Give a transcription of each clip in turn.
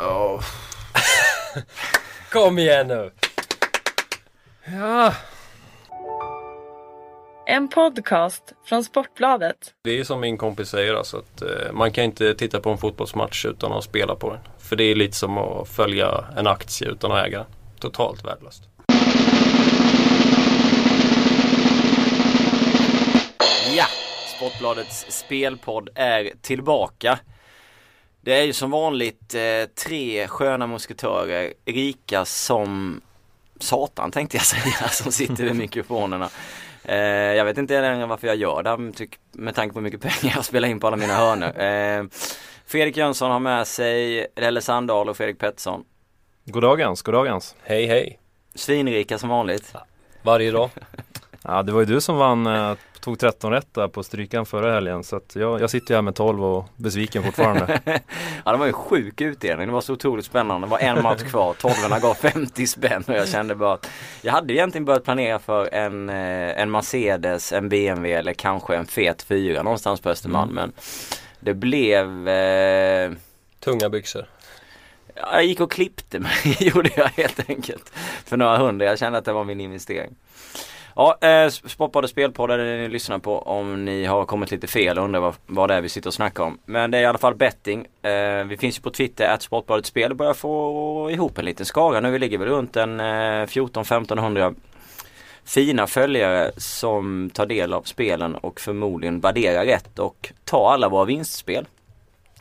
Oh. Kom igen nu! Ja. En podcast från Sportbladet. Det är som min kompis säger alltså att eh, man kan inte titta på en fotbollsmatch utan att spela på den. För det är lite som att följa en aktie utan att äga den. Totalt värdelöst. Ja, Sportbladets spelpodd är tillbaka. Det är ju som vanligt eh, tre sköna musketörer, rika som satan tänkte jag säga, som sitter vid mikrofonerna. Eh, jag vet inte längre varför jag gör det med tanke på hur mycket pengar jag spelar in på alla mina hörnor. Eh, Fredrik Jönsson har med sig Relle Sandahl och Fredrik Pettersson. Goddagens, goddagens. Hej hej. Svinrika som vanligt. Varje dag. Ja, det var ju du som vann, eh, tog 13 rätt där på strykan förra helgen så att jag, jag sitter här med 12 och besviken fortfarande. ja det var ju sjuk utdelning, det var så otroligt spännande. Det var en match kvar, 12 gav 50 spänn och jag kände bara att jag hade egentligen börjat planera för en, eh, en Mercedes, en BMW eller kanske en fet 4 någonstans på Östermalm. Mm. Men det blev eh... Tunga byxor. Jag gick och klippte mig, gjorde jag helt enkelt. För några hundra, jag kände att det var min investering. Ja, eh, Sportbladet Spelpodd är det ni lyssnar på om ni har kommit lite fel och undrar vad, vad det är vi sitter och snackar om. Men det är i alla fall betting. Eh, vi finns ju på Twitter, att Sportbladet Spel börjar få ihop en liten skara nu. Vi ligger väl runt en eh, 14-1500 fina följare som tar del av spelen och förmodligen värderar rätt och tar alla våra vinstspel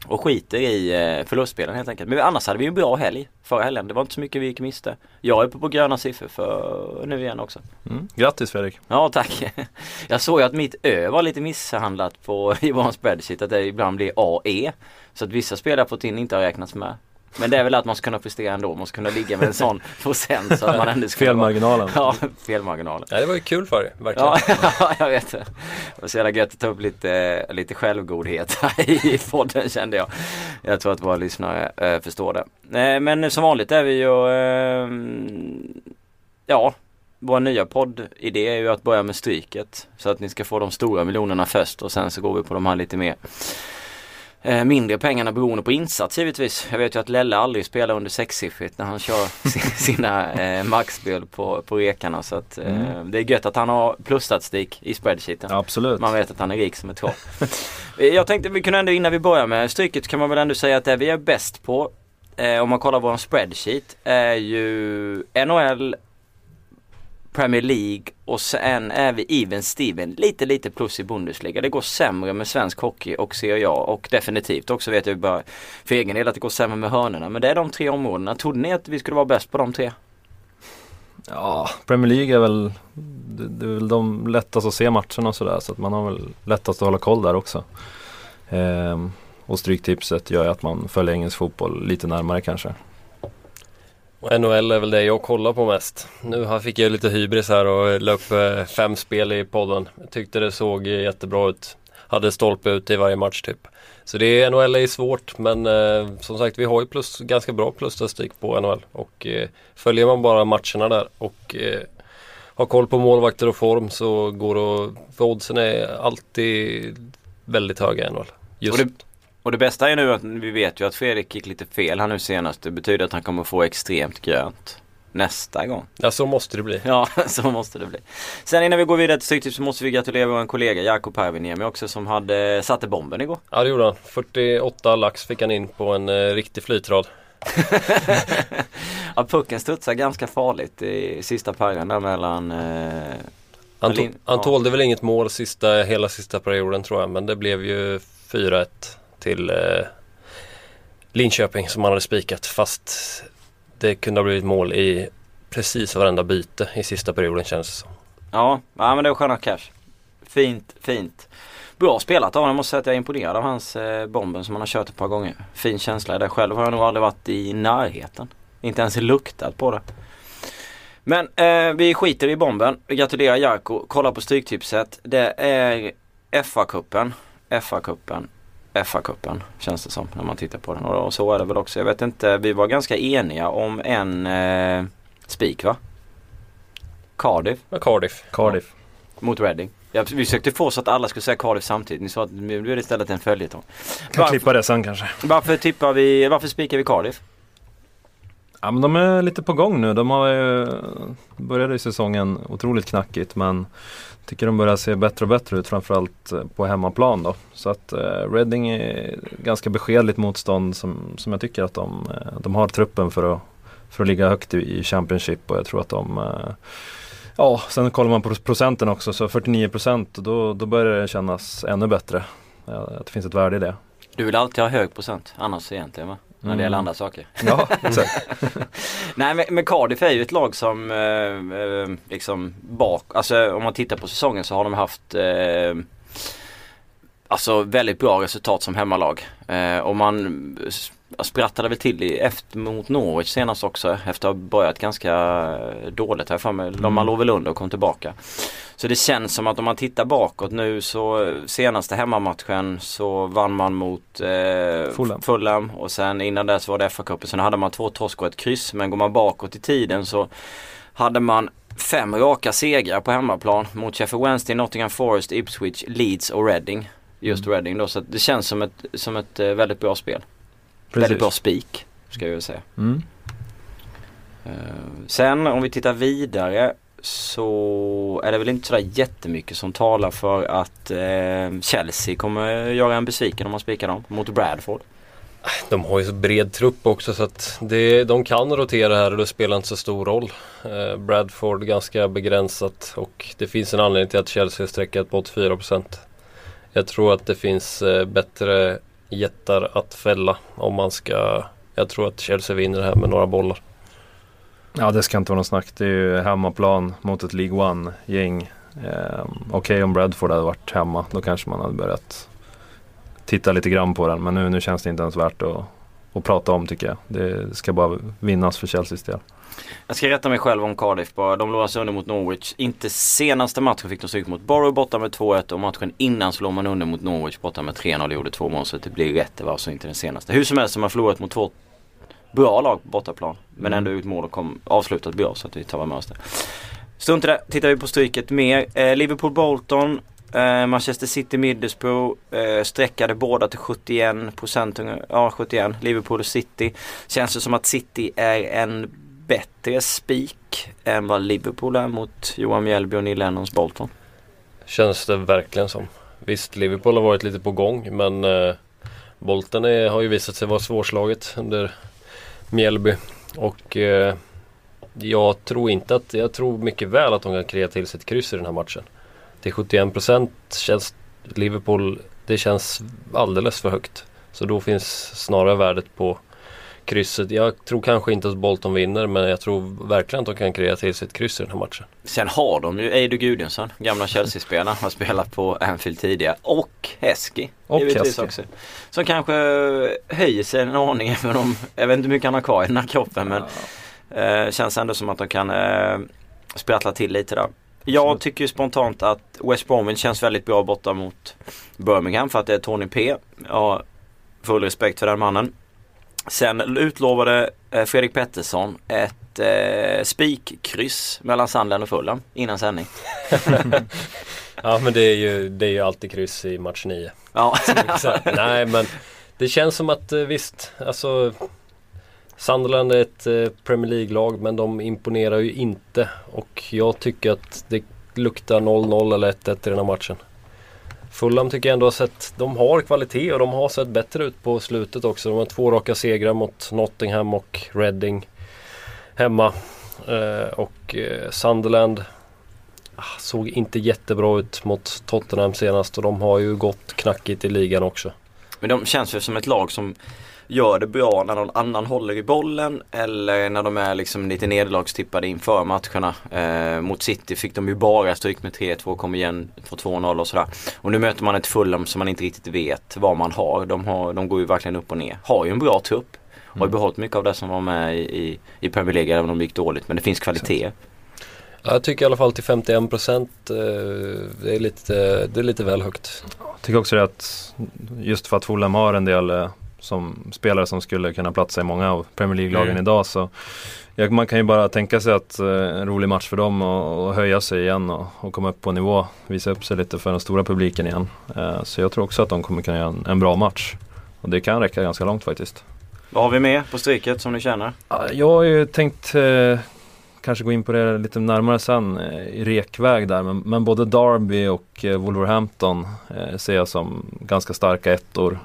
och skiter i eh, förlustspelen helt enkelt. Men annars hade vi en bra helg förra helgen. Det var inte så mycket vi gick miste. Jag är på, på gröna siffror för nu igen också. Mm. Grattis Fredrik! Ja tack! Jag såg ju att mitt Ö var lite misshandlat på, vår spreadsheet. Att det ibland blir AE. Så att vissa spel jag fått in inte har räknats med. Men det är väl att man ska kunna prestera ändå. Man ska kunna ligga med en sån procent så att man ändå ska Felmarginalen. Ja, felmarginalen. Ja, det var ju kul för dig, verkligen. Ja, jag vet det. Det var så jävla gött att ta upp lite, lite självgodhet i podden kände jag. Jag tror att våra lyssnare äh, förstår det. Äh, men som vanligt är vi ju, äh, ja, vår nya poddidé är ju att börja med stryket. Så att ni ska få de stora miljonerna först och sen så går vi på de här lite mer eh, mindre pengarna beroende på insats givetvis. Jag vet ju att Lelle aldrig spelar under sexsiffrigt när han kör sina eh, maxspel på, på rekarna. Så att, eh, mm. det är gött att han har plusstatistik i spreadsheeten. Absolut. Man vet att han är rik som ett troll. Jag tänkte vi kunde ändå innan vi börjar med stryket kan man väl ändå säga att det vi är bäst på eh, om man kollar vår spreadsheet är ju NHL Premier League och sen är vi even Steven lite lite plus i Bundesliga. Det går sämre med svensk hockey och ser jag och definitivt också vet jag bara för egen del att det går sämre med hörnorna. Men det är de tre områdena. Trodde ni att vi skulle vara bäst på de tre? Ja, Premier League är väl det, det är väl de lättaste att se matcherna och sådär så att man har väl lättast att hålla koll där också. Ehm, och Stryktipset gör ju att man följer engelsk fotboll lite närmare kanske. Och NHL är väl det jag kollar på mest. Nu fick jag lite hybris här och la upp eh, fem spel i podden. Jag tyckte det såg jättebra ut. Hade stolpe ut i varje match typ. Så det är NHL är svårt men eh, som sagt vi har ju plus, ganska bra plusstatistik på NHL. Och eh, följer man bara matcherna där och eh, har koll på målvakter och form så går det att, för oddsen är alltid väldigt höga i NHL. Just. Och det, bästa är nu att vi vet ju att Fredrik gick lite fel här nu senast. Det betyder att han kommer få extremt grönt nästa gång. Ja så måste det bli. Ja så måste det bli. Sen innan vi går vidare till Stryktipset så måste vi gratulera vår kollega Jakob Parviniemi också som hade satte bomben igår. Ja det gjorde han. 48 lax fick han in på en eh, riktig flytrad. ja pucken studsar ganska farligt i sista parren där mellan eh, han, to han tålde väl inget mål sista, hela sista perioden tror jag men det blev ju 4-1 till eh, Linköping som man hade spikat fast det kunde ha blivit mål i precis varenda byte i sista perioden känns det som. Ja, ja men det var sköna cash. Fint, fint. Bra spelat av honom. Jag måste säga att jag är imponerad av hans eh, bomben som han har kört ett par gånger. Fin känsla i det, Själv har jag nog aldrig varit i närheten. Inte ens luktat på det. Men eh, vi skiter i bomben. Vi gratulerar Jarko. Kolla på Stryktipset. Det är FA-cupen. FA-cupen. FA-cupen känns det som när man tittar på den. Och så är det väl också. Jag vet inte, vi var ganska eniga om en eh, spik va? Cardiff. Ja, Cardiff. Cardiff. Ja. Mot Reading. Ja, vi försökte få så att alla skulle säga Cardiff samtidigt. Ni sa att nu blir det istället en följetong. Kan klippa det sen kanske. Varför tippar vi, varför spikar vi Cardiff? Ja men de är lite på gång nu. De har ju började ju säsongen otroligt knackigt men tycker de börjar se bättre och bättre ut framförallt eh, på hemmaplan då. Så att eh, Reading är ganska beskedligt motstånd som, som jag tycker att de, eh, de har truppen för att, för att ligga högt i, i Championship och jag tror att de eh, Ja, sen kollar man på procenten också så 49 procent då, då börjar det kännas ännu bättre. Att det finns ett värde i det. Du vill alltid ha hög procent annars egentligen va? När det Mm. gäller andra saker. Ja, exakt. Nej men, men Cardiff är ju ett lag som eh, eh, liksom bak, alltså om man tittar på säsongen så har de haft eh, Alltså väldigt bra resultat som hemmalag. Eh, och man s- sprattade väl till i, efter, mot Norwich senast också efter att ha börjat ganska dåligt här för mig. Mm. Man låg väl under och kom tillbaka. Så det känns som att om man tittar bakåt nu så eh, senaste hemmamatchen så vann man mot eh, Fulham. Fulham och sen innan dess var det FA-cupen. Sen hade man två torsk och ett kryss. Men går man bakåt i tiden så hade man fem raka segrar på hemmaplan mot Sheffield Wednesday, Nottingham Forest, Ipswich, Leeds och Reading. Just Mm. Reading då. Så att det känns som ett, som ett eh, väldigt bra spel. Precis. Väldigt bra spik ska jag säga. Mm. Eh, sen om vi tittar vidare så är det väl inte sådär jättemycket som talar för att eh, Chelsea kommer göra en besviken om man spikar dem mot Bradford. De har ju så bred trupp också så att det, de kan rotera här och det spelar inte så stor roll. Eh, Bradford ganska begränsat och det finns en anledning till att Chelsea är sträckat på 84%. Jag tror att det finns eh, bättre jättar att fälla om man ska Jag tror att Chelsea vinner det här med några bollar. Ja det ska inte vara något snack. Det är ju hemmaplan mot ett League One-gäng. Eh, Okej om Bradford hade varit hemma då kanske man hade börjat titta lite grann på den. Men nu, nu känns det inte ens värt att, att prata om tycker jag. Det ska bara vinnas för Chelseas del. Jag ska rätta mig själv om Cardiff bara. De låg alltså under mot Norwich. Inte senaste matchen fick de stryk mot Borough borta med 2-1 och matchen innan så låg man under mot Norwich borta med 3-0 och gjorde två mål så det blir rätt. Det var alltså inte den senaste. Hur som helst så har man förlorat mot två bra lag på bortaplan. Men Mm. ändå ut mål och kom avslutat bra så att vi tar med oss det. Strunt i det. Tittar vi på stryket mer. Eh, Liverpool-Bolton. Eh, Manchester City Middlesbrough eh, sträckade båda till 71 procent. Ja 71. Liverpool och City. Känns det som att City är en bättre spik än vad Liverpool är mot Johan Mjällby och Neil Lennons Bolton. Känns det verkligen som. Visst, Liverpool har varit lite på gång men eh, Bolton är, har ju visat sig vara svårslaget under Mjällby. Och eh, jag tror inte att, jag tror mycket väl att de kan kreera till sig ett kryss i den här matchen. Till 71% känns Liverpool, det känns alldeles för högt. Så då finns snarare värdet på krysset. Jag tror kanske inte att Bolton vinner men jag tror verkligen att de kan kreera till sig ett kryss i den här matchen. Sen har de ju Eidur Gudjonsson, gamla Chelsea-spelaren, har spelat på Anfield tidigare. Och Heskey. Och Heskey. också. Som kanske höjer sig en aning även om, jag vet inte hur mycket han har kvar i den här kroppen men eh, känns ändå som att de kan eh, sprattla till lite där. Jag tycker spontant att West Bromwich känns väldigt bra borta mot Birmingham för att det är Tony P. Jag har full respekt för den mannen. Sen utlovade eh, Fredrik Pettersson ett eh, spikkryss mellan Sandland och Fulham innan sändning. Ja men det är ju, det är ju alltid kryss i match 9. Ja, Så, nej men det känns som att eh, visst, alltså Sunderland är ett eh, Premier League-lag men de imponerar ju inte. Och jag tycker att det luktar 0-0 eller 1-1 i den här matchen. Fulham tycker jag ändå har sett, de har kvalitet och de har sett bättre ut på slutet också. De har två raka segrar mot Nottingham och Reading hemma. Eh, och eh, Sunderland ah, såg inte jättebra ut mot Tottenham senast och de har ju gått knackigt i ligan också. men de känns ju som ett lag som gör det bra när någon annan håller i bollen eller när de är liksom lite nederlagstippade inför matcherna. Eh, mot City fick de ju bara stryk med 3-2, kom igen för 2-0 och sådär. Och nu möter man ett Fulham som man inte riktigt vet vad man har. De, har, de går ju verkligen upp och ner. Har ju en bra trupp. Har ju Mm. behållit mycket av det som var med i, i, i Premier League även om de gick dåligt. Men det finns kvalitet. Ja, Jag tycker i alla fall till 51 procent eh, det, är lite, det är lite väl högt. Jag tycker också det att just för att Fulham har en del eh, som spelare som skulle kunna platsa i många av Premier League-lagen Mm. idag så ja, man kan ju bara tänka sig att eh, en rolig match för dem och, och höja sig igen och, och komma upp på nivå. Visa upp sig lite för den stora publiken igen. Eh, så jag tror också att de kommer kunna göra en, en bra match. Och det kan räcka ganska långt faktiskt. Vad har vi med på stryket som ni känner? Ja, Jag har ju tänkt eh, kanske gå in på det lite närmare sen eh, i rekväg där. Men, men både Derby och eh, Wolverhampton eh, ser jag som ganska starka ettor.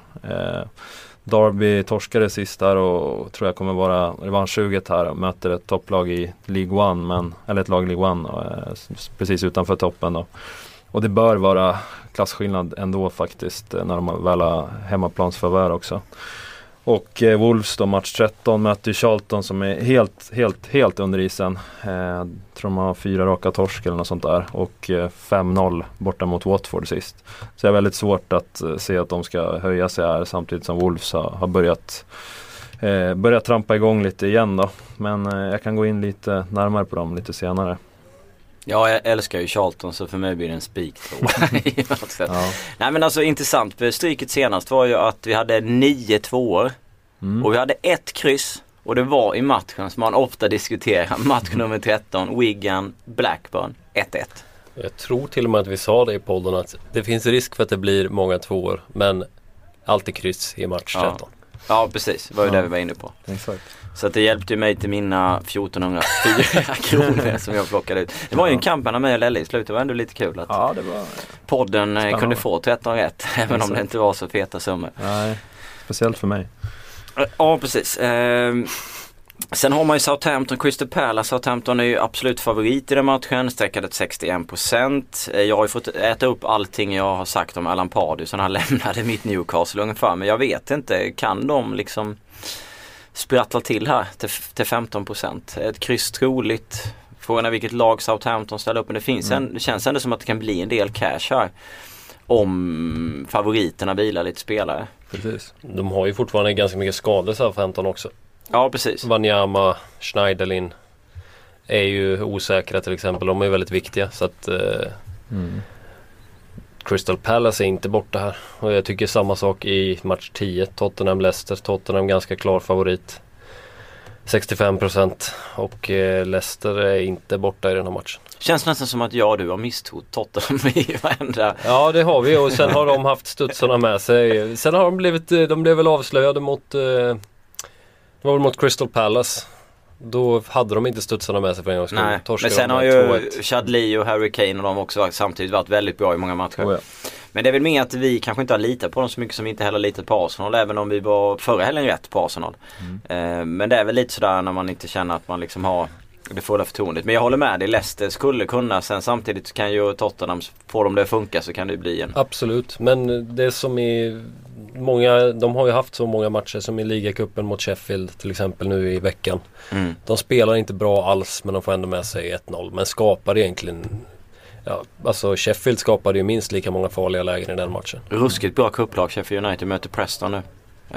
Derby torskade sist där och tror jag kommer vara revanschsuget här och möter ett topplag i League One, men, eller ett lag i League One eh, precis utanför toppen då. Och det bör vara klasskillnad ändå faktiskt eh, när de väl har hemmaplansfavör också. Och eh, Wolves då match 13 möter ju Charlton som är helt, helt, helt under isen. Eh, tror de har fyra raka torsk eller något sånt där. Och eh, 5-0 borta mot Watford sist. Så det är väldigt svårt att eh, se att de ska höja sig här samtidigt som Wolves har, har börjat eh, börjat trampa igång lite igen då. Men eh, jag kan gå in lite närmare på dem lite senare. Ja, jag älskar ju Charlton så för mig blir det en spik. Ja. Nej men alltså intressant. För Stryket senast var ju att vi hade nio tvåor Mm. och vi hade ett kryss. Och det var i matchen som man ofta diskuterar. Match nummer 13, Wigan, Blackburn, 1-1. Jag tror till och med att vi sa det i podden att det finns risk för att det blir många tvåor men alltid kryss i match Ja. 13. Ja precis, det var ju Ja. det vi var inne på. Exakt. Så att det hjälpte mig till mina 1404 kronor som jag plockade ut. Det var ju en kamp mellan mig och Lelle i slutet. Det var ändå lite kul att Ja det var podden eh, Spännande. kunde få 13 rätt. Även om det inte var så feta summor. Nej, speciellt för mig. Ja precis. Ehm, sen har man ju Southampton, Crystal Palace. Southampton är ju absolut favorit i den matchen. Sträckade 61%. Eh, Jag har ju fått äta upp allting jag har sagt om Alan Pardew sen han lämnade mitt Newcastle ungefär. Men jag vet inte, kan de liksom sprattla till här till, till 15%? Ett kryss troligt. Frågan är vilket lag Southampton ställer upp. Men det, finns en, det känns ändå som att det kan bli en del cash här. Om favoriterna bilar lite spelare. Precis. De har ju fortfarande ganska mycket skador Southampton också. Ja precis. Wanyama, Schneiderlin är ju osäkra till exempel. De är väldigt viktiga så att eh, Mm. Crystal Palace är inte borta här. Och jag tycker samma sak i match 10. Tottenham-Leicester. Tottenham ganska klar favorit. 65% och eh, Leicester är inte borta i den här matchen. Känns nästan som att jag och du har misstrott Tottenham i varenda... Ja det har vi och sen har de haft studsarna med sig. Sen har de blivit, eh, de blev väl avslöjade mot, eh, det var väl mot Crystal Palace. Då hade de inte studsarna med sig för en gångs skull. Nej, men sen har ju 2-1. Chad Lee och Harry Kane och de också samtidigt varit väldigt bra i många matcher. Oh, ja. Men det är väl mer att vi kanske inte har litat på dem så mycket som vi inte heller litat på Arsenal även om vi var förra helgen rätt på Arsenal. Eh, men det är väl lite sådär när man inte känner att man liksom har det fulla förtroendet. Men jag håller med dig, Leicester skulle kunna. Sen samtidigt kan ju Tottenham, får de det att funka så kan det bli en... Absolut, men det som är många, de har ju haft så många matcher som i ligacupen mot Sheffield till exempel nu i veckan. Mm. De spelar inte bra alls men de får ändå med sig 1-0 men skapar egentligen Ja, alltså Sheffield skapade ju minst lika många farliga lägen i den matchen. Ruskigt bra cupplag. Sheffield United möter Preston nu.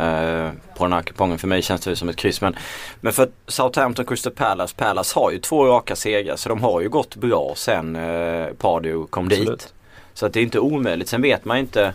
Eh, på den här kupongen. För mig känns det som ett kryss. Men, men för Southampton Crystal Palace. Palace har ju två raka segrar. Så de har ju gått bra sen eh, Pardew kom dit. Absolut. Så att det är inte omöjligt. Sen vet man inte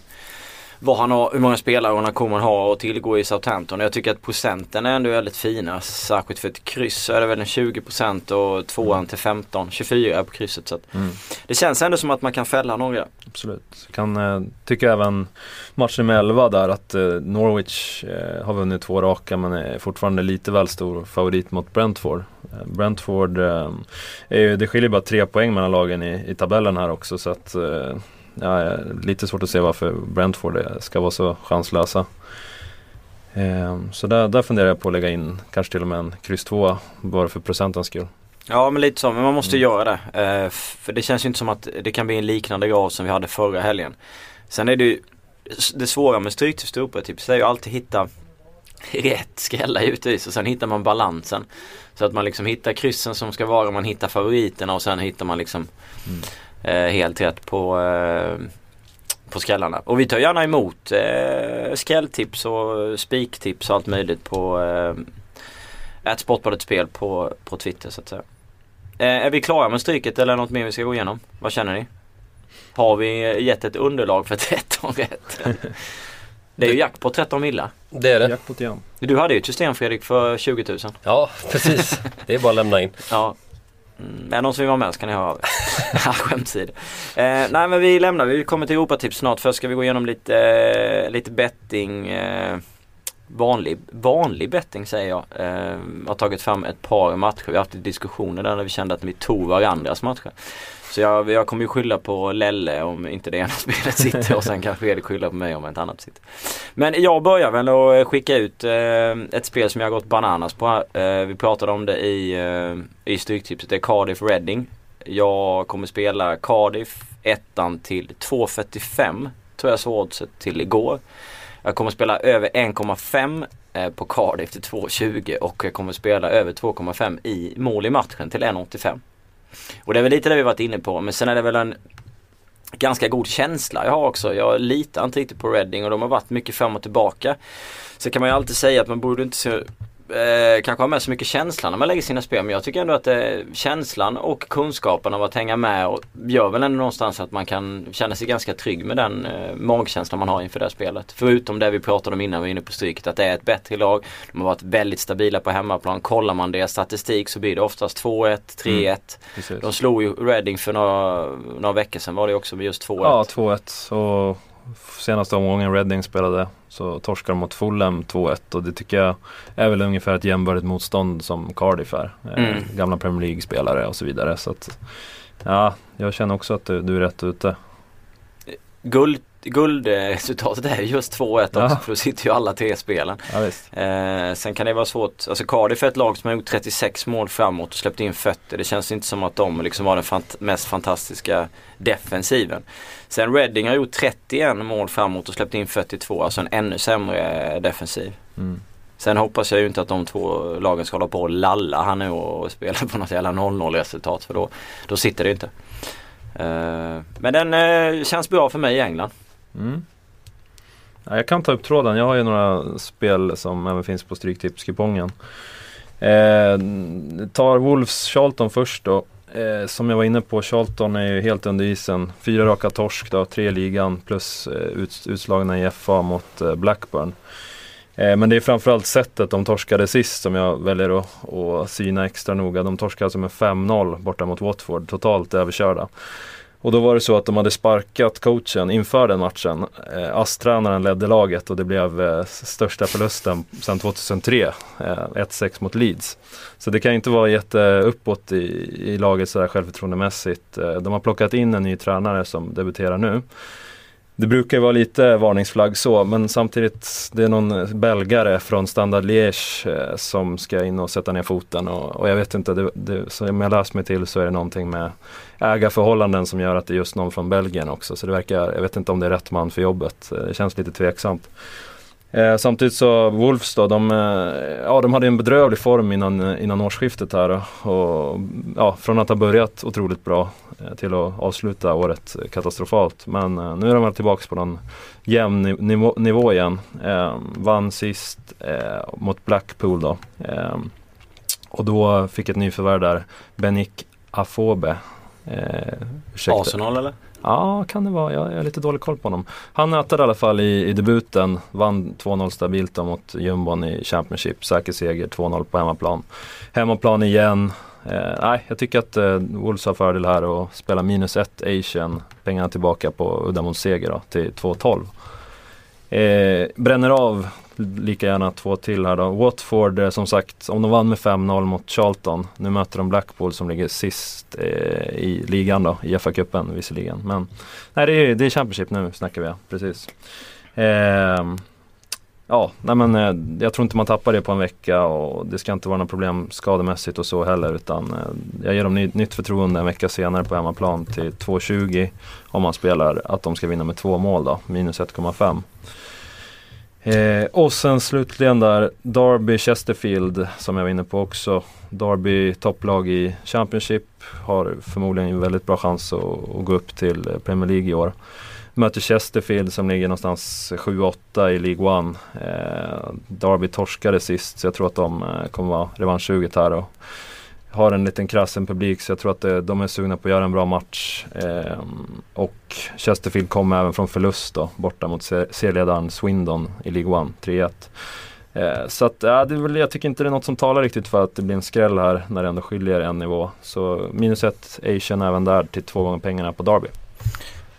vad han har, hur många spelare han kommer ha att tillgå i Southampton. Jag tycker att procenten är ändå väldigt fina. Särskilt för ett kryss så är det väl en 20% och tvåan till 15. 24 på krysset. Så Mm. det känns ändå som att man kan fälla några. Absolut. Jag kan eh, tycka även match nummer 11 där att eh, Norwich eh, har vunnit två raka men är fortfarande lite väl stor favorit mot Brentford. Eh, Brentford, eh, är ju, det skiljer bara tre poäng mellan lagen i, i tabellen här också så att eh, ja, lite svårt att se varför Brentford ska vara så chanslösa. Eh, så där, där funderar jag på att lägga in kanske till och med en kryss 2 bara för procentens skull. Ja men lite så, men man måste Mm. göra det. Eh, för det känns ju inte som att det kan bli en liknande grad som vi hade förra helgen. Sen är det ju det svåra med stryktipset och tips det är ju alltid hitta rätt skrälla givetvis och sen hittar man balansen. Så att man liksom hittar kryssen som ska vara, man hittar favoriterna och sen hittar man liksom Mm. Eh, helt rätt på, eh, på skrällarna. Och vi tar gärna emot eh, skrälltips och spiktips och allt möjligt på eh, ett sportbadet spel på, på Twitter så att säga. Eh, är vi klara med stryket eller är det något mer vi ska gå igenom? Vad känner ni? Har vi gett ett underlag för 13 rätt? Det är ju på 13 milla. Det är det. Jackpot igen. Du hade ju ett system Fredrik för 20 000. Ja, precis. Det är bara att lämna in. Ja. Mm, är det någon som vill vara med så kan ni höra av er. Ja, Skämt åsido. eh, Nej men vi lämnar, vi kommer till Europatips snart. Först ska vi gå igenom lite, eh, lite betting. Eh, vanlig, vanlig betting säger jag. Eh, har tagit fram ett par matcher. Vi har haft diskussioner där vi kände att vi tog varandras matcher. Så jag, jag kommer ju skylla på Lelle om inte det ena spelet sitter och sen kanske Erik skyller på mig om ett annat sitter. Men jag börjar väl att eh, skicka ut eh, ett spel som jag har gått bananas på. Eh, vi pratade om det i, eh, i Stryktipset. Det är Cardiff Reading. Jag kommer spela Cardiff ettan till 2.45 tror jag så oddset till igår. Jag kommer spela över 1,5 eh, på Cardiff till 2,20 och jag kommer spela över 2,5 i mål i matchen till 1,85. Och det är väl lite det vi varit inne på men sen är det väl en ganska god känsla jag har också. Jag litar inte riktigt på Reading och de har varit mycket fram och tillbaka. Så kan man ju alltid säga att man borde inte se eh, kanske har med så mycket känslan när man lägger sina spel. Men jag tycker ändå att eh, känslan och kunskapen av att hänga med och gör väl ändå någonstans att man kan känna sig ganska trygg med den eh, magkänslan man har inför det här spelet. Förutom det vi pratade om innan vi var inne på stryket att det är ett bättre lag. De har varit väldigt stabila på hemmaplan. Kollar man deras statistik så blir det oftast 2-1, 3-1. Mm, de slog ju Reading för några, några veckor sedan var det också med just 2-1. Ja, 2-1. Och senaste omgången Reading spelade så torskar de mot Fulham 2-1 och det tycker jag är väl ungefär ett jämbördigt motstånd som Cardiff är. Eh, mm. Gamla Premier League-spelare och så vidare. Så att, ja, jag känner också att du, du är rätt ute. Guld guldresultatet är just 2-1 också ja. för då sitter ju alla tre spelen. Ja, eh, sen kan det vara svårt, alltså Cardiff är ett lag som har gjort 36 mål framåt och släppt in fötter. Det känns inte som att de liksom var den fant mest fantastiska defensiven. Sen Reading har gjort 31 mål framåt och släppt in 42, alltså en ännu sämre defensiv. Mm. Sen hoppas jag ju inte att de två lagen ska hålla på och lalla här nu och spela på något jävla 0-0 resultat för då, då sitter det inte. Uh, men den uh, känns bra för mig i England. Mm. Ja, jag kan ta upp tråden. Jag har ju några spel som även finns på Stryktipskupongen. Eh, tar Wolves Charlton först då. Eh, som jag var inne på, Charlton är ju helt under isen. Fyra raka torsk då, tre ligan plus eh, ut, utslagna i FA mot eh, Blackburn. Eh, men det är framförallt sättet de torskade sist som jag väljer att, att syna extra noga. De torskade alltså med 5-0 borta mot Watford, totalt överkörda. Och då var det så att de hade sparkat coachen inför den matchen. Eh, ASS-tränaren ledde laget och det blev eh, största förlusten sedan 2003. Eh, 1-6 mot Leeds. Så det kan inte vara jätteuppåt i, i laget sådär självförtroendemässigt. Eh, de har plockat in en ny tränare som debuterar nu. Det brukar vara lite varningsflagg så men samtidigt det är någon belgare från Standard Liège eh, som ska in och sätta ner foten och, och jag vet inte, det, det, som jag läst mig till så är det någonting med ägarförhållanden som gör att det är just någon från Belgien också så det verkar, jag vet inte om det är rätt man för jobbet. Eh, det känns lite tveksamt. Eh, samtidigt så Wolves då, de, eh, ja, de hade en bedrövlig form innan, eh, innan årsskiftet här. Och, ja, från att ha börjat otroligt bra eh, till att avsluta året katastrofalt. Men eh, nu är de väl tillbaka på någon jämn nivå, nivå igen. Eh, vann sist eh, mot Blackpool då. och då fick ett nyförvärv där, Benik Afobe. Arsenal eller? Ja, kan det vara. Jag, jag har lite dålig koll på honom. Han nötade i alla fall i, i debuten. Vann 2-0 stabilt mot jumbon i Championship. Säker seger, 2-0 på hemmaplan. Hemmaplan igen. Eh, nej, jag tycker att eh, Wolves har fördel här och spelar minus 1 Asian. Pengarna tillbaka på uddamålsseger då, till 2-12. Eh, bränner av lika gärna två till här då. Watford eh, som sagt, om de vann med 5-0 mot Charlton. Nu möter de Blackpool som ligger sist eh, i ligan då, i FA-cupen visserligen. Men nej, det är, det är Championship nu snackar vi, precis. Eh, ja, nej men eh, jag tror inte man tappar det på en vecka och det ska inte vara något problem skademässigt och så heller utan eh, jag ger dem ny, nytt förtroende en vecka senare på hemmaplan till 2,20 om man spelar att de ska vinna med två mål då, minus 1,5. Eh, och sen slutligen där Derby Chesterfield som jag var inne på också. Derby topplag i Championship har förmodligen en väldigt bra chans att, att gå upp till eh, Premier League i år. Möter Chesterfield som ligger någonstans 7-8 i League One. Eh, Derby torskade sist så jag tror att de eh, kommer vara revanschsuget här. Och, har en liten krassen publik så jag tror att det, de är sugna på att göra en bra match. Eh, och Chesterfield kommer även från förlust då, borta mot serieledaren Swindon i League One, 3-1. Eh, så att, ja, det är väl, jag tycker inte det är något som talar riktigt för att det blir en skräll här när det ändå skiljer en nivå. Så minus ett Asian även där till två gånger pengarna på Derby.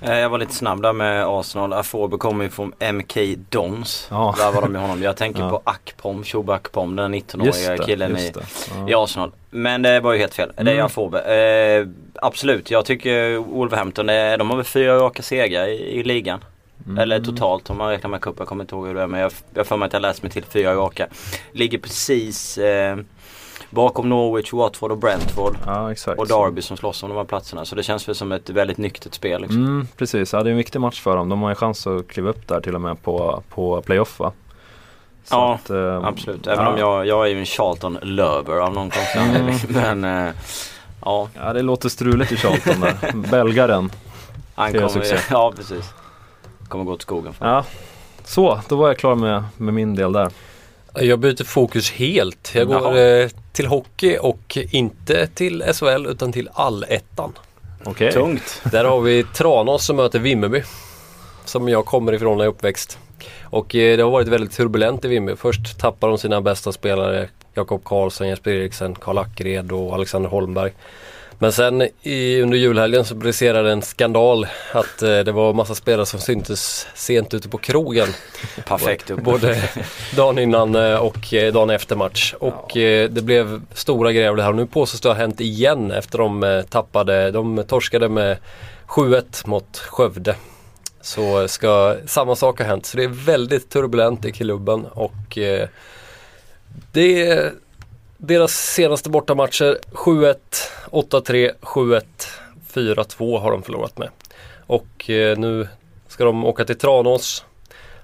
Eh, Jag var lite snabb där med Arsenal. Afobe kommer ju från MK Dons. Ja. Där var de med honom. Jag tänker Ja. på Akpom, Shoba Akpom, den Just 19-åriga det, killen i, det. i Ja. Arsenal. Men det var ju helt fel. Det är Mm. Afobe. Eh, absolut, jag tycker Wolverhampton, de har väl fyra raka segrar i, i ligan. Mm. Eller totalt om man räknar med cupen. Jag kommer inte ihåg hur det är men jag jag har för mig att jag läst mig till fyra raka. Ligger precis eh, bakom Norwich, Watford och Brentford. Ja. Och Derby som slåss om de här platserna. Så det känns väl som ett väldigt nyktert spel. Liksom. Mm, precis, ja, det är en viktig match för dem. De har ju chans att kliva upp där till och med på, på playoff va? Så Ja, att, eh, Absolut, även ja. om jag, jag är ju en Charlton-lover av någon konstig Mm. anledning. Men eh, ja, Ja det låter struligt i Charlton där. Belgaren. han kommer, ja precis. Kommer gå till skogen. För. Ja. Så, då var jag klar med, med min del där. Jag byter fokus helt. Jag går eh, till hockey och inte till SHL utan till allettan. Okej. Tungt. Där har vi Tranås som möter Vimmerby. Som jag kommer ifrån när jag är uppväxt. Och eh, det har varit väldigt turbulent i Vimmerby. Först tappar de sina bästa spelare. Jakob Karlsson, Jesper Eriksen, Karl Ackred och Alexander Holmberg. Men sen i, under julhelgen så briserade en skandal att eh, det var massa spelare som syntes sent ute på krogen. Perfekt upp. Både dagen innan eh, och eh, dagen efter match. Och eh, det blev stora grejer av det här. Nu påstås det ha hänt igen efter de eh, tappade. De torskade med 7-1 mot Skövde. Så ska samma sak ha hänt. Så det är väldigt turbulent i klubben och eh, det deras senaste bortamatcher 7-1, 8-3, 7-1, 4-2 har de förlorat med. Och eh, nu ska de åka till Tranås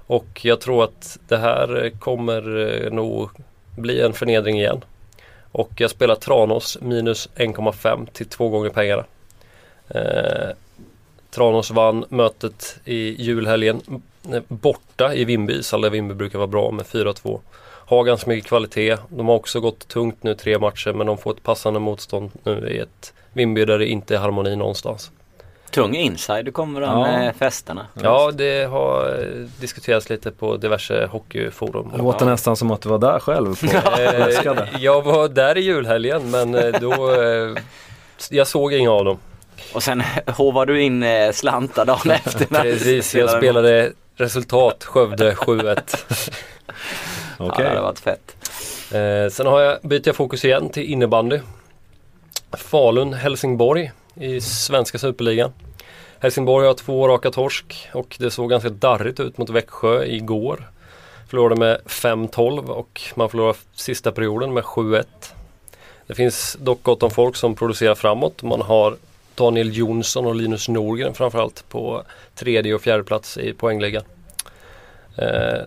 och jag tror att det här kommer eh, nog bli en förnedring igen. Och jag spelar Tranås minus 1,5 till två gånger pengarna. Eh, Tranås vann mötet i julhelgen borta i Vimby, ishall där Vimby brukar vara bra med 4-2. Har ganska mycket kvalitet. De har också gått tungt nu tre matcher men de får ett passande motstånd nu i ett Vimby där det inte är harmoni någonstans. Tung inside du kommer där Ja. med festerna. Ja, det har eh, diskuterats lite på diverse hockeyforum. Det låter nästan som att du var där själv. På. Eh, jag var där i julhelgen men eh, då Jag såg inga av dem. Och sen hovar du in slantar dagen efter. Precis, jag spelade spelade resultat Skövde 7-1. Ja, det hade varit fett. Eh, sen har jag, byter jag fokus igen till innebandy. Falun-Helsingborg i svenska superligan. Helsingborg har två raka torsk och det såg ganska darrigt ut mot Växjö igår. Förlorade med 5-12 och man förlorade sista perioden med 7-1. Det finns dock gott om folk som producerar framåt. Man har Daniel Jonsson och Linus Norgren framförallt på tredje och fjärde plats i poängligan. Eh,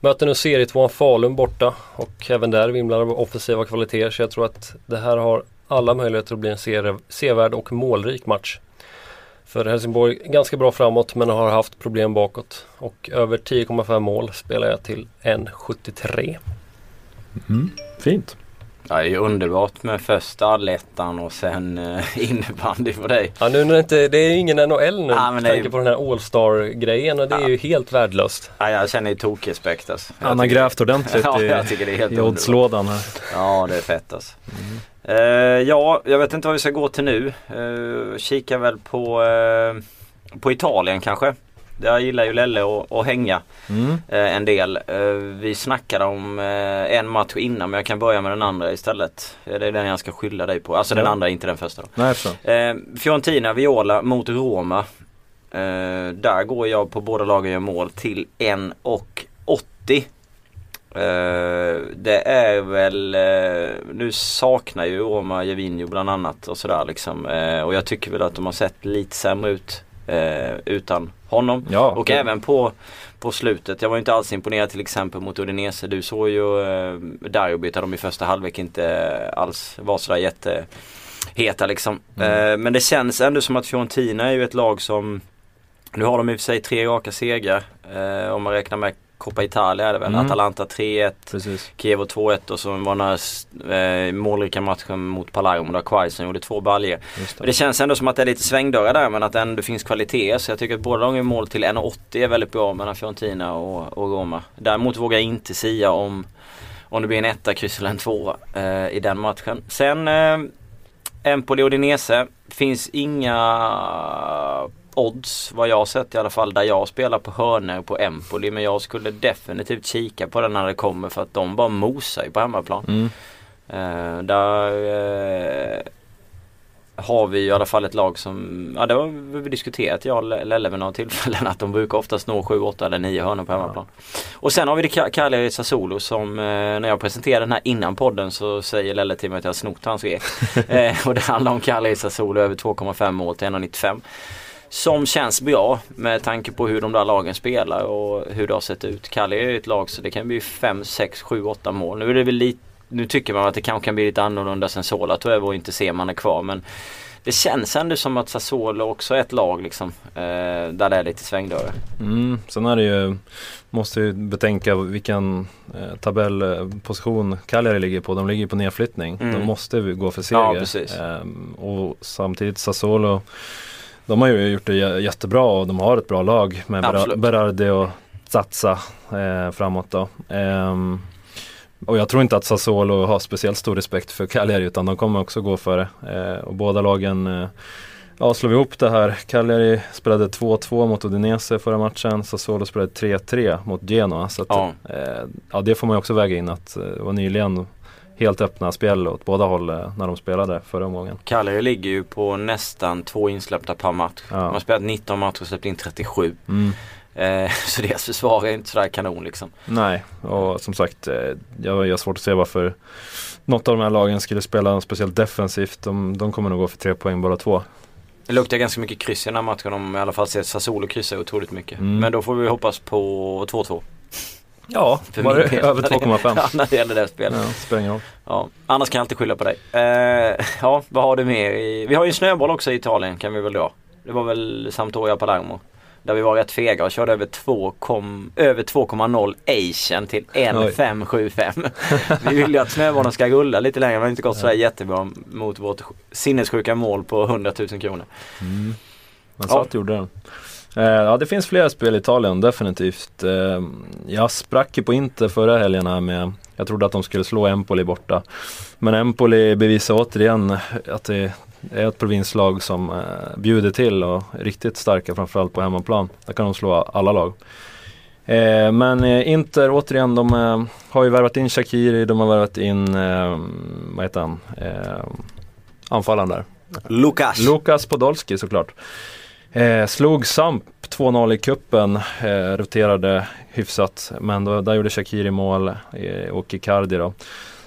möter nu serietvåan Falun borta och även där vimlar av offensiva kvaliteter så jag tror att det här har alla möjligheter att bli en sevärd och målrik match. För Helsingborg ganska bra framåt men har haft problem bakåt. Och över 10,5 mål spelar jag till 1,73. Mm. Fint. Ja, det är ju underbart med först allettan och sen eh, innebandy för dig. Ja nu när det inte, det är ju ingen NHL nu Ja, med är- tanke på den här All-Star grejen och det är Ja. ju helt värdelöst. Ja, jag känner ju tokrespekt alltså. Han har grävt ordentligt Ja, i, jag tycker det är helt i oddslådan här. Ja, det är fett alltså. Eh, ja, jag vet inte vad vi ska gå till nu. Uh, kika väl på, eh, på Italien kanske. Där gillar ju Lelle att, hänga Mm. eh, en del. Eh, vi snackade om eh, en match innan men jag kan börja med den andra istället. Det är den jag ska skylla dig på. Alltså den Ja. andra, inte den första då. Nej, jag. Eh, Fiorentina Viola mot Roma. Där går jag på båda lagen gör mål till 1,80. Eh, det är väl, eh, nu saknar ju Roma Jevinho bland annat och sådär liksom. Eh, och jag tycker väl att de har sett lite sämre ut eh, utan honom. Ja, Och det- även på, på slutet. Jag var inte alls imponerad till exempel mot Udinese. Du såg ju eh, Derbyt där de i första halvlek inte alls var sådär jätteheta liksom. Mm. Eh, men det känns ändå som att Fiorentina är ju ett lag som Nu har de i och för sig tre raka segrar. Eh, om man räknar med Coppa Italia är det väl. Mm. Atalanta 3-1. Precis. Kiev 2-1 och så var den här eh, målrika matchen mot Palermo där Quaison gjorde två. Just Men det känns ändå som att det är lite svängdörrar där men att det ändå finns kvalitet. Så jag tycker att båda gör mål till 1,80 är väldigt bra mellan Fiorentina och, och Roma. Däremot vågar jag inte sia om om det blir en etta, kryss eller en tvåa eh, i den matchen. Sen eh, Empoli och Dinese. Finns inga odds vad jag har sett i alla fall där jag spelar på hörnor på Empoli. Men jag skulle definitivt kika på den när det kommer för att de bara mosar ju på hemmaplan. Mm. Eh, där eh, har vi i alla fall ett lag som, ja det har vi diskuterat jag och Lelle vid några tillfällen att de brukar oftast nå 7, 8 eller 9 hörnor på hemmaplan. Och sen har vi det Cagliari Sassuolo som eh, när jag presenterade den här innan podden så säger Lelle till mig att jag har snott hans rek. eh, och det handlar om Cagliari Sassuolo över 2,5 mål till 1,95. Som känns bra med tanke på hur de där lagen spelar och hur det har sett ut. Cagliari är ett lag så det kan bli 5, 6, 7, 8 mål. Nu är det väl lite nu tycker man att det kanske kan bli lite annorlunda sen Sola tog över och inte ser man är kvar men det känns ändå som att Sassuolo också är ett lag liksom eh, där det är lite svängdörrar. Mm, sen är det ju, måste ju betänka vilken eh, tabellposition Cagliari ligger på. De ligger på nedflyttning. Mm. De måste gå för seger. Ja, precis. Ehm, och samtidigt Sassuolo, de har ju gjort det jättebra och de har ett bra lag med Absolut. Berardi och Zatsa eh, framåt då. Ehm, och jag tror inte att Sassuolo har speciellt stor respekt för Cagliari utan de kommer också gå för det. Eh, och båda lagen eh, Ja, slår vi ihop det här. Cagliari spelade 2-2 mot Udinese förra matchen. Sassuolo spelade 3-3 mot Genoa. Så att, Ja. eh, ja, det får man ju också väga in att eh, det var nyligen helt öppna spel åt båda håll eh, när de spelade förra omgången. Cagliari ligger ju på nästan två insläppta per match. Ja. De har spelat 19 matcher och släppt in 37. Mm. Eh, så deras försvar är inte sådär kanon liksom. Nej, och som sagt, eh, jag jag har svårt att se varför något av de här lagen skulle spela speciellt defensivt. De, de kommer nog gå för tre poäng båda två. Det luktar ganska mycket kryss i den här matchen om i alla fall ser Sassuolo kryssa otroligt mycket. Mm. Men då får vi hoppas på 2-2. Ja, För var det över 2,5? Ja, när det gäller det spelet. Ja, spelar. Ja, annars kan jag alltid skylla på dig. Eh, ja, vad har du mer? I, vi har ju en snöboll också i Italien kan vi väl dra. Det var väl Sampdoria Palermo. Där vi var rätt fega och körde över 2, kom, över 2,0 Asian till 1,575. vi vill ju att snöbollen ska rulla lite längre men det har inte gått sådär jättebra mot vårt sinnessjuka mål på 100 000 kronor. Mm. Men Ja. så att gjorde den. Eh, ja det finns flera spel i Italien definitivt. Eh, jag sprack ju på Inter förra helgen här med Jag trodde att de skulle slå Empoli borta. Men Empoli bevisar återigen att det är ett provinslag som eh, bjuder till och är riktigt starka framförallt på hemmaplan. Där kan de slå alla lag. Men Inter återigen, de har ju värvat in Shakiri, de har värvat in, vad heter han, anfallaren där. Lukas. Lukas Podolski såklart. Eh, slog Samp 2-0 i kuppen eh, roterade hyfsat. Men då, där gjorde Shakiri mål eh, och Icardi då.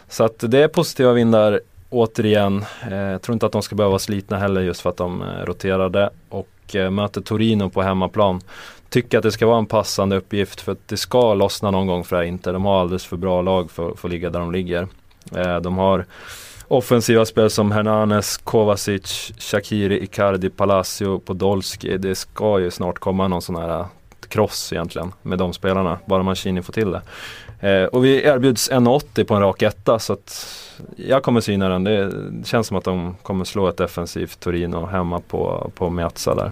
Så att det är positiva vindar återigen. Eh, jag tror inte att de ska behöva vara slitna heller just för att de eh, roterade. Och eh, möter Torino på hemmaplan. Tycker att det ska vara en passande uppgift för att det ska lossna någon gång för det här inte. De har alldeles för bra lag för, för att ligga där de ligger. Eh, de har offensiva spel som Hernanes, Kovacic, Shakiri, Icardi, Palacio, Podolski. Det ska ju snart komma någon sån här äh, cross egentligen med de spelarna. Bara Mancini får till det. Eh, och vi erbjuds 1,80 på en rak etta så att jag kommer syna den. Det känns som att de kommer slå ett defensivt Torino hemma på, på Meazza där.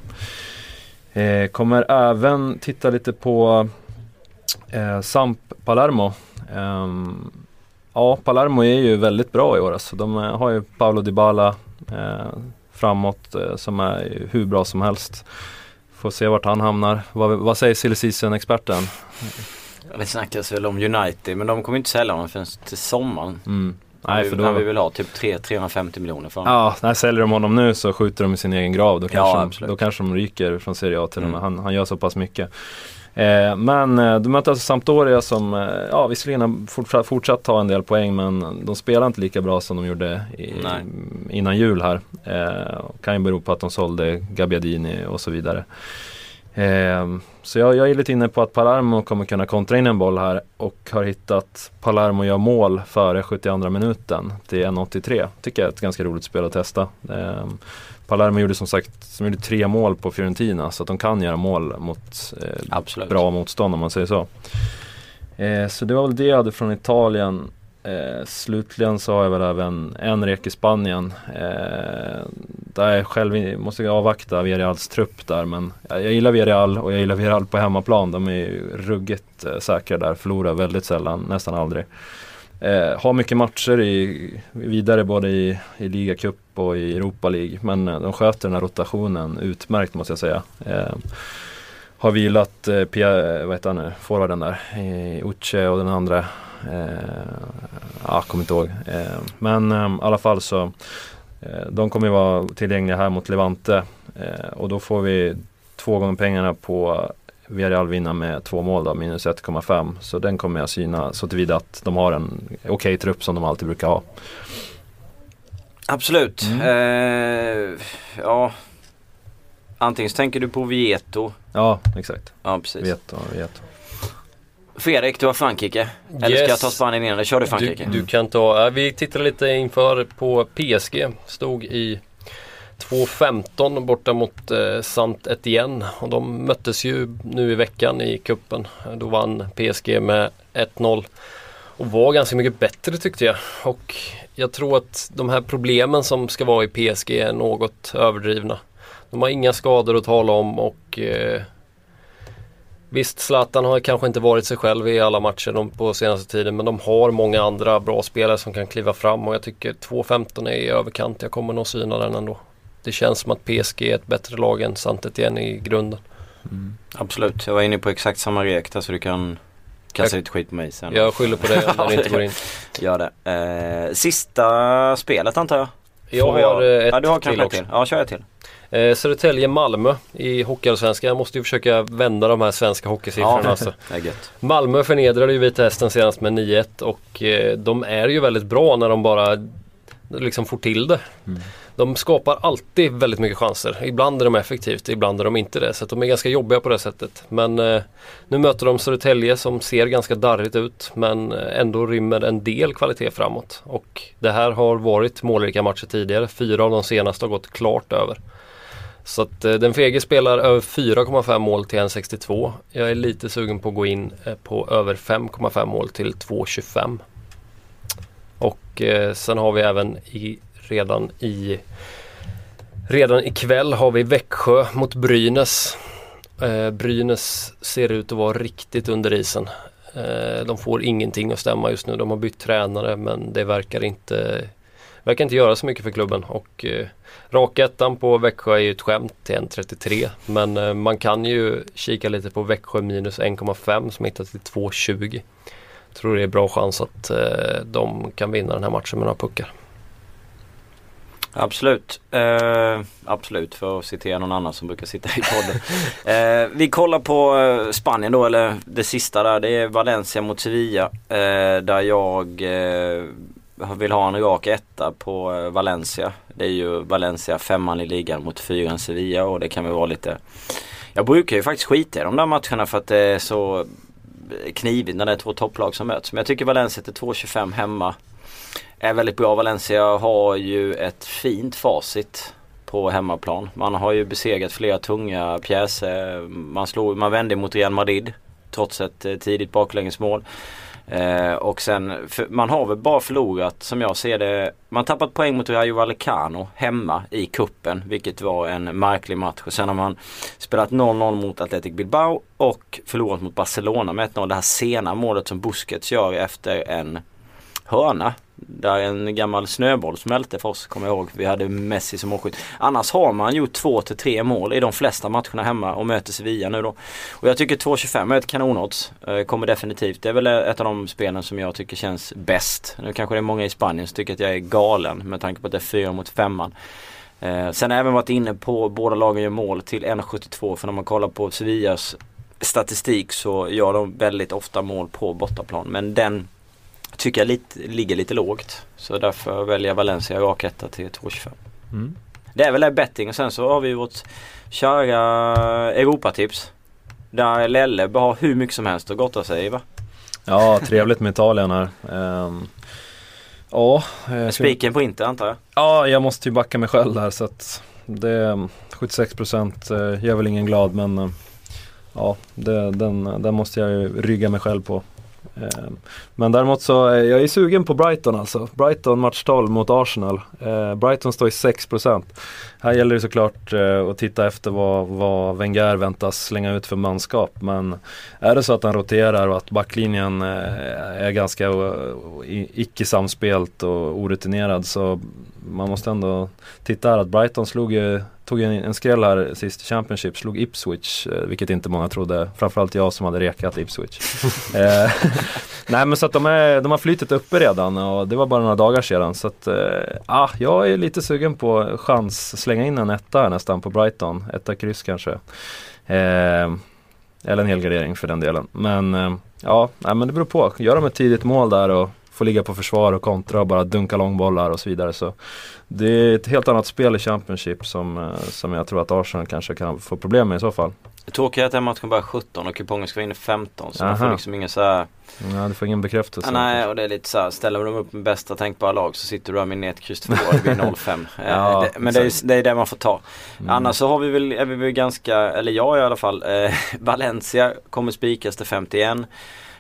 Eh, kommer även titta lite på eh, Samp Palermo. Ehm, ja, Palermo är ju väldigt bra i år. Alltså. De eh, har ju Paolo Dybala eh, framåt eh, som är hur bra som helst. Får se vart han hamnar. Vad, vad säger silly season-experten? Det snackas väl om United men de kommer inte sälja honom förrän till sommaren. Mm. Nej, vi, för då... vi då, vill ha typ 3, 350 miljoner för honom. ja, när säljer de honom nu så skjuter de i sin egen grav. Då kanske, Ja, de, då kanske de ryker från Serie A till och med. Mm. Han, han gör så pass mycket. Eh, men eh, de möter alltså Sampdoria som, eh, ja visserligen fortsatt, fortsatt ta en del poäng men de spelar inte lika bra som de gjorde i, innan jul här. Kan ju bero på att de sålde Gabbiadini och så vidare. Så jag, jag är lite inne på att Palermo kommer kunna kontra in en boll här och har hittat Palermo gör mål före 72 minuten till 1.83. Tycker jag är ett ganska roligt spel att testa. Palermo gjorde som sagt de gjorde tre mål på Fiorentina så att de kan göra mål mot eh, bra motstånd om man säger så. Eh, så det var väl det jag hade från Italien. Eh, slutligen så har jag väl även en rek i Spanien. Eh, där jag själv måste avvakta Villarreals trupp där men jag, jag gillar Villarreal och jag gillar Villarreal på hemmaplan. De är ju ruggigt eh, säkra där, förlorar väldigt sällan, nästan aldrig. Eh, har mycket matcher i, vidare både i, i ligacup och i Europa League. Men eh, de sköter den här rotationen utmärkt måste jag säga. Eh, har vilat eh, Pia, eh, vad heter han nu, forwarden där, eh, Uche och den andra. Eh, ah, kommer inte ihåg. Eh, men eh, i alla fall så eh, de kommer ju vara tillgängliga här mot Levante eh, och då får vi två gånger pengarna på Villarreal vinna med två mål då, minus 1,5. Så den kommer jag syna så tillvida att de har en okej okay trupp som de alltid brukar ha. Absolut. Mm. Eh, ja. Antingen så tänker du på Vieto. Ja, exakt. Ja, precis. Vieto, Vieto. Fredrik, du har Frankrike. Eller yes. ska jag ta Spanien innan? Eller kör du Frankrike? Du, du kan ta, vi tittade lite inför på PSG. Stod i 2-15 borta mot eh, Sant Etienne och de möttes ju nu i veckan i kuppen. Då vann PSG med 1-0 och var ganska mycket bättre tyckte jag. Och jag tror att de här problemen som ska vara i PSG är något överdrivna. De har inga skador att tala om och eh, Visst, Zlatan har kanske inte varit sig själv i alla matcher på senaste tiden men de har många andra bra spelare som kan kliva fram och jag tycker 2-15 är i överkant. Jag kommer nog syna den ändå det känns som att PSG är ett bättre lag än Santet igen i grunden. Mm. Absolut, jag var inne på exakt samma där så du kan kasta lite skit på mig sen. Jag skyller på dig om den inte går in. Gör det. Eh, sista spelet antar jag? Jag har jag... ett ja, du har till, till. Ja, kör jag till. Eh, Södertälje-Malmö i Hockeyallsvenskan. Jag måste ju försöka vända de här svenska hockeysiffrorna. Ja, alltså. Malmö förnedrade ju Vita Hästen senast med 9-1 och eh, de är ju väldigt bra när de bara liksom får till det. Mm. De skapar alltid väldigt mycket chanser. Ibland är de effektivt, ibland är de inte det. Så de är ganska jobbiga på det sättet. Men eh, nu möter de Södertälje som ser ganska darrigt ut men eh, ändå rymmer en del kvalitet framåt. Och det här har varit målrika matcher tidigare. Fyra av de senaste har gått klart över. Så att eh, den fege spelar över 4,5 mål till 1,62. Jag är lite sugen på att gå in eh, på över 5,5 mål till 2,25. Och eh, sen har vi även i redan i Redan ikväll har vi Växjö mot Brynäs. Eh, Brynäs ser ut att vara riktigt under isen. Eh, de får ingenting att stämma just nu. De har bytt tränare men det verkar inte verkar inte göra så mycket för klubben. Och eh, Rakettan på Växjö är ju ett skämt till 1,33 men eh, man kan ju kika lite på Växjö minus 1,5 som hittar till 2,20. Tror det är bra chans att eh, de kan vinna den här matchen med några puckar. Absolut. Eh, absolut för att citera någon annan som brukar sitta i podden. eh, vi kollar på eh, Spanien då eller det sista där. Det är Valencia mot Sevilla. Eh, där jag eh, vill ha en rak etta på eh, Valencia. Det är ju Valencia femman i ligan mot fyran Sevilla och det kan väl vara lite Jag brukar ju faktiskt skita i de där matcherna för att det är så knivigt när det är två topplag som möts. Men jag tycker Valencia till 2.25 hemma är väldigt bra. Valencia har ju ett fint facit på hemmaplan. Man har ju besegrat flera tunga pjäser. Man, slog, man vände mot Real Madrid trots ett eh, tidigt baklängesmål. Eh, och sen, man har väl bara förlorat som jag ser det. Man har tappat poäng mot Rayo Vallecano hemma i kuppen vilket var en märklig match. Och sen har man spelat 0-0 mot Athletic Bilbao och förlorat mot Barcelona med 1-0. Det här sena målet som Busquets gör efter en hörna. Där en gammal snöboll smälte för oss, kommer jag ihåg. Vi hade Messi som målskytt. Annars har man gjort två till tre mål i de flesta matcherna hemma och möter Sevilla nu då. Och jag tycker 2.25 är ett kanonodds. Eh, kommer definitivt. Det är väl ett av de spelen som jag tycker känns bäst. Nu kanske det är många i Spanien som tycker att jag är galen med tanke på att det är 4 mot 5 eh, Sen har jag även varit inne på båda lagen gör mål till 1.72 för när man kollar på Sevillas statistik så gör de väldigt ofta mål på bortaplan. Men den tycker jag lite, ligger lite lågt. Så därför väljer jag Valencia rak etta till 2,25. Mm. Det är väl det betting och sen så har vi vårt kära Europatips. Där Lelle har hur mycket som helst att gotta sig va? Ja, trevligt med Italien här. Um, ja, Spiken på Inter antar jag? Ja, jag måste ju backa mig själv där så att det 76% eh, gör väl ingen glad men eh, ja, det, den, den måste jag ju rygga mig själv på. Ehm, men däremot så, eh, jag är sugen på Brighton alltså. Brighton match 12 mot Arsenal. Eh, Brighton står i 6%. Här gäller det såklart eh, att titta efter vad, vad Wenger väntas slänga ut för manskap. Men är det så att han roterar och att backlinjen är ganska icke samspelt och orutinerad så man måste ändå titta här att Brighton slog ju, tog en, en skräll här sist i Championship, slog Ipswich, eh, vilket inte många trodde. Framförallt jag som hade rekat Ipswich. Eh, nej men så att de, är, de har flytit uppe redan och det var bara några dagar sedan. Så att, eh, ah, jag är lite sugen på chans slänga in en etta här nästan på Brighton. Etta kryss kanske. Eh, eller en helgardering för den delen. Men eh, ja, nej, men det beror på. Gör de ett tidigt mål där och får ligga på försvar och kontra och bara dunka långbollar och så vidare. Så det är ett helt annat spel i Championship som, eh, som jag tror att Arsenal kanske kan få problem med i så fall. Är att den matchen bara är 17 och kupongen ska vara inne 15 så Aha. man får liksom ingen så här... Ja, du får ingen bekräftelse. Ah, nej, och det är lite så här, ställer de upp med bästa tänkbara lag så sitter du där med ett kryss 2 och det blir 0-5. ja, det, men det är, det är det man får ta. Mm. Annars så har vi väl, är vi väl ganska, eller jag i alla fall, eh, Valencia kommer spikas till 51.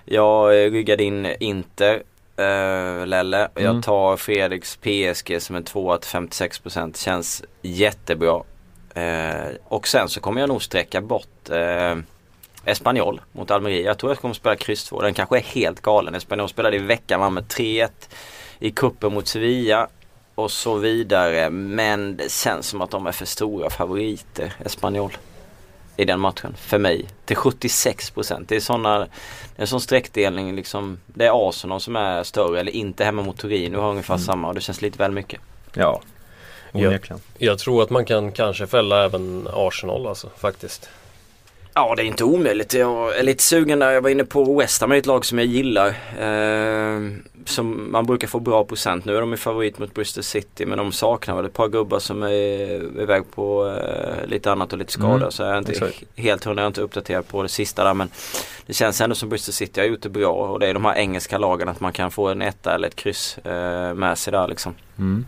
Jag eh, ryggade in Inter uh, Lelle. Mm. Jag tar Fredriks PSG som en 2 till 56% känns jättebra. Uh, och sen så kommer jag nog sträcka bort uh, Espanyol mot Almeria. Jag tror jag kommer spela kryss 2. Den kanske är helt galen. Espanyol spelade i veckan med 3-1 i kuppen mot Sevilla och så vidare. Men det känns som att de är för stora favoriter, Espanyol i den matchen för mig till 76% Det är sådana, en sån sträckdelning liksom. Det är Arsenal som är större eller inte hemma mot Turin. Nu har ungefär mm. samma och det känns lite väl mycket. Ja, onekligen. Jag, jag tror att man kan kanske fälla även Arsenal alltså faktiskt. Ja det är inte omöjligt. Jag är lite sugen där. Jag var inne på West Ham, ett lag som jag gillar. Eh, som man brukar få bra procent. Nu är de ju favorit mot Bristol City men de saknar väl ett par gubbar som är iväg på eh, lite annat och lite skada. Mm, så jag är inte exakt. helt hundra, jag är inte uppdaterad på det sista där men det känns ändå som Bristol City har gjort det bra och det är de här engelska lagen att man kan få en etta eller ett kryss eh, med sig där liksom. Mm.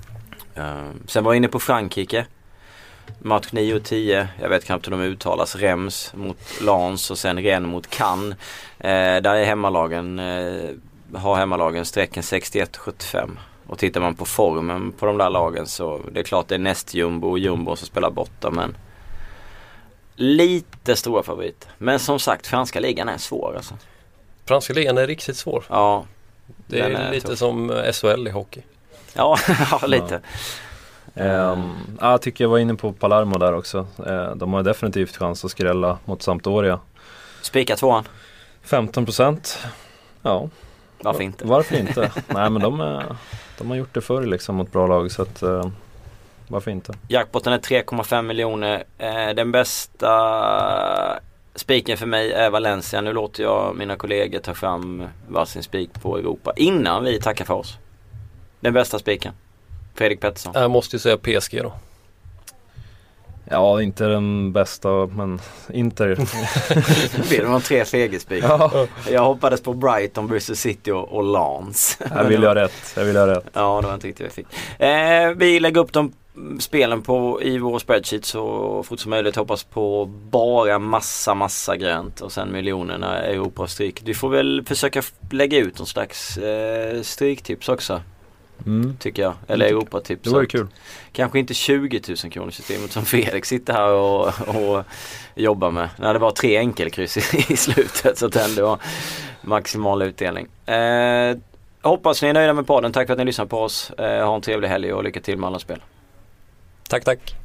Eh, sen var jag inne på Frankrike. Match 9 och 10, jag vet knappt hur de uttalas, Rems mot Lans och sen Rennes mot Cannes. Eh, där är hemmalagen, eh, har hemmalagen strecken 61-75. Och tittar man på formen på de där lagen så det är klart det är näst jumbo och jumbo som spelar borta men lite stora favoriter. Men som sagt franska ligan är svår alltså. Franska ligan är riktigt svår. Ja. Det är, är lite tuff. som SHL i hockey. Ja, ja lite. Ja. Um, jag tycker jag var inne på Palermo där också. Uh, de har definitivt chans att skrälla mot Sampdoria. Spika tvåan? 15 procent. Ja. Varför inte? Varför inte? Nej men de, är, de har gjort det förr liksom mot bra lag så att uh, varför inte? Jackpotten är 3,5 miljoner. Uh, den bästa spiken för mig är Valencia. Nu låter jag mina kollegor ta fram varsin spik på Europa innan vi tackar för oss. Den bästa spiken. Fredrik Pettersson? Jag måste ju säga PSG då. Ja, inte den bästa men Inter. det var en tre fegerspik. Ja. Jag hoppades på Brighton, Bristol City och, och Lans. Jag vill ha rätt. Jag vill ha rätt. Ja, det var inte riktigt jag fick. Eh, vi lägger upp de spelen på, i vår spreadsheet så fort som möjligt. Hoppas på bara massa, massa grönt och sen miljonerna Europa och stryk. Vi får väl försöka lägga ut någon slags eh, stryktips också. Mm. Tycker jag. Eller Europatips. Det vore kul. Kanske inte 20 000 kronor systemet som Fredrik sitter här och, och jobbar med. När det var tre enkelkryss i, i slutet så att det ändå var maximal utdelning. Eh, hoppas ni är nöjda med podden. Tack för att ni lyssnar på oss. Eh, ha en trevlig helg och lycka till med alla spel. Tack, tack.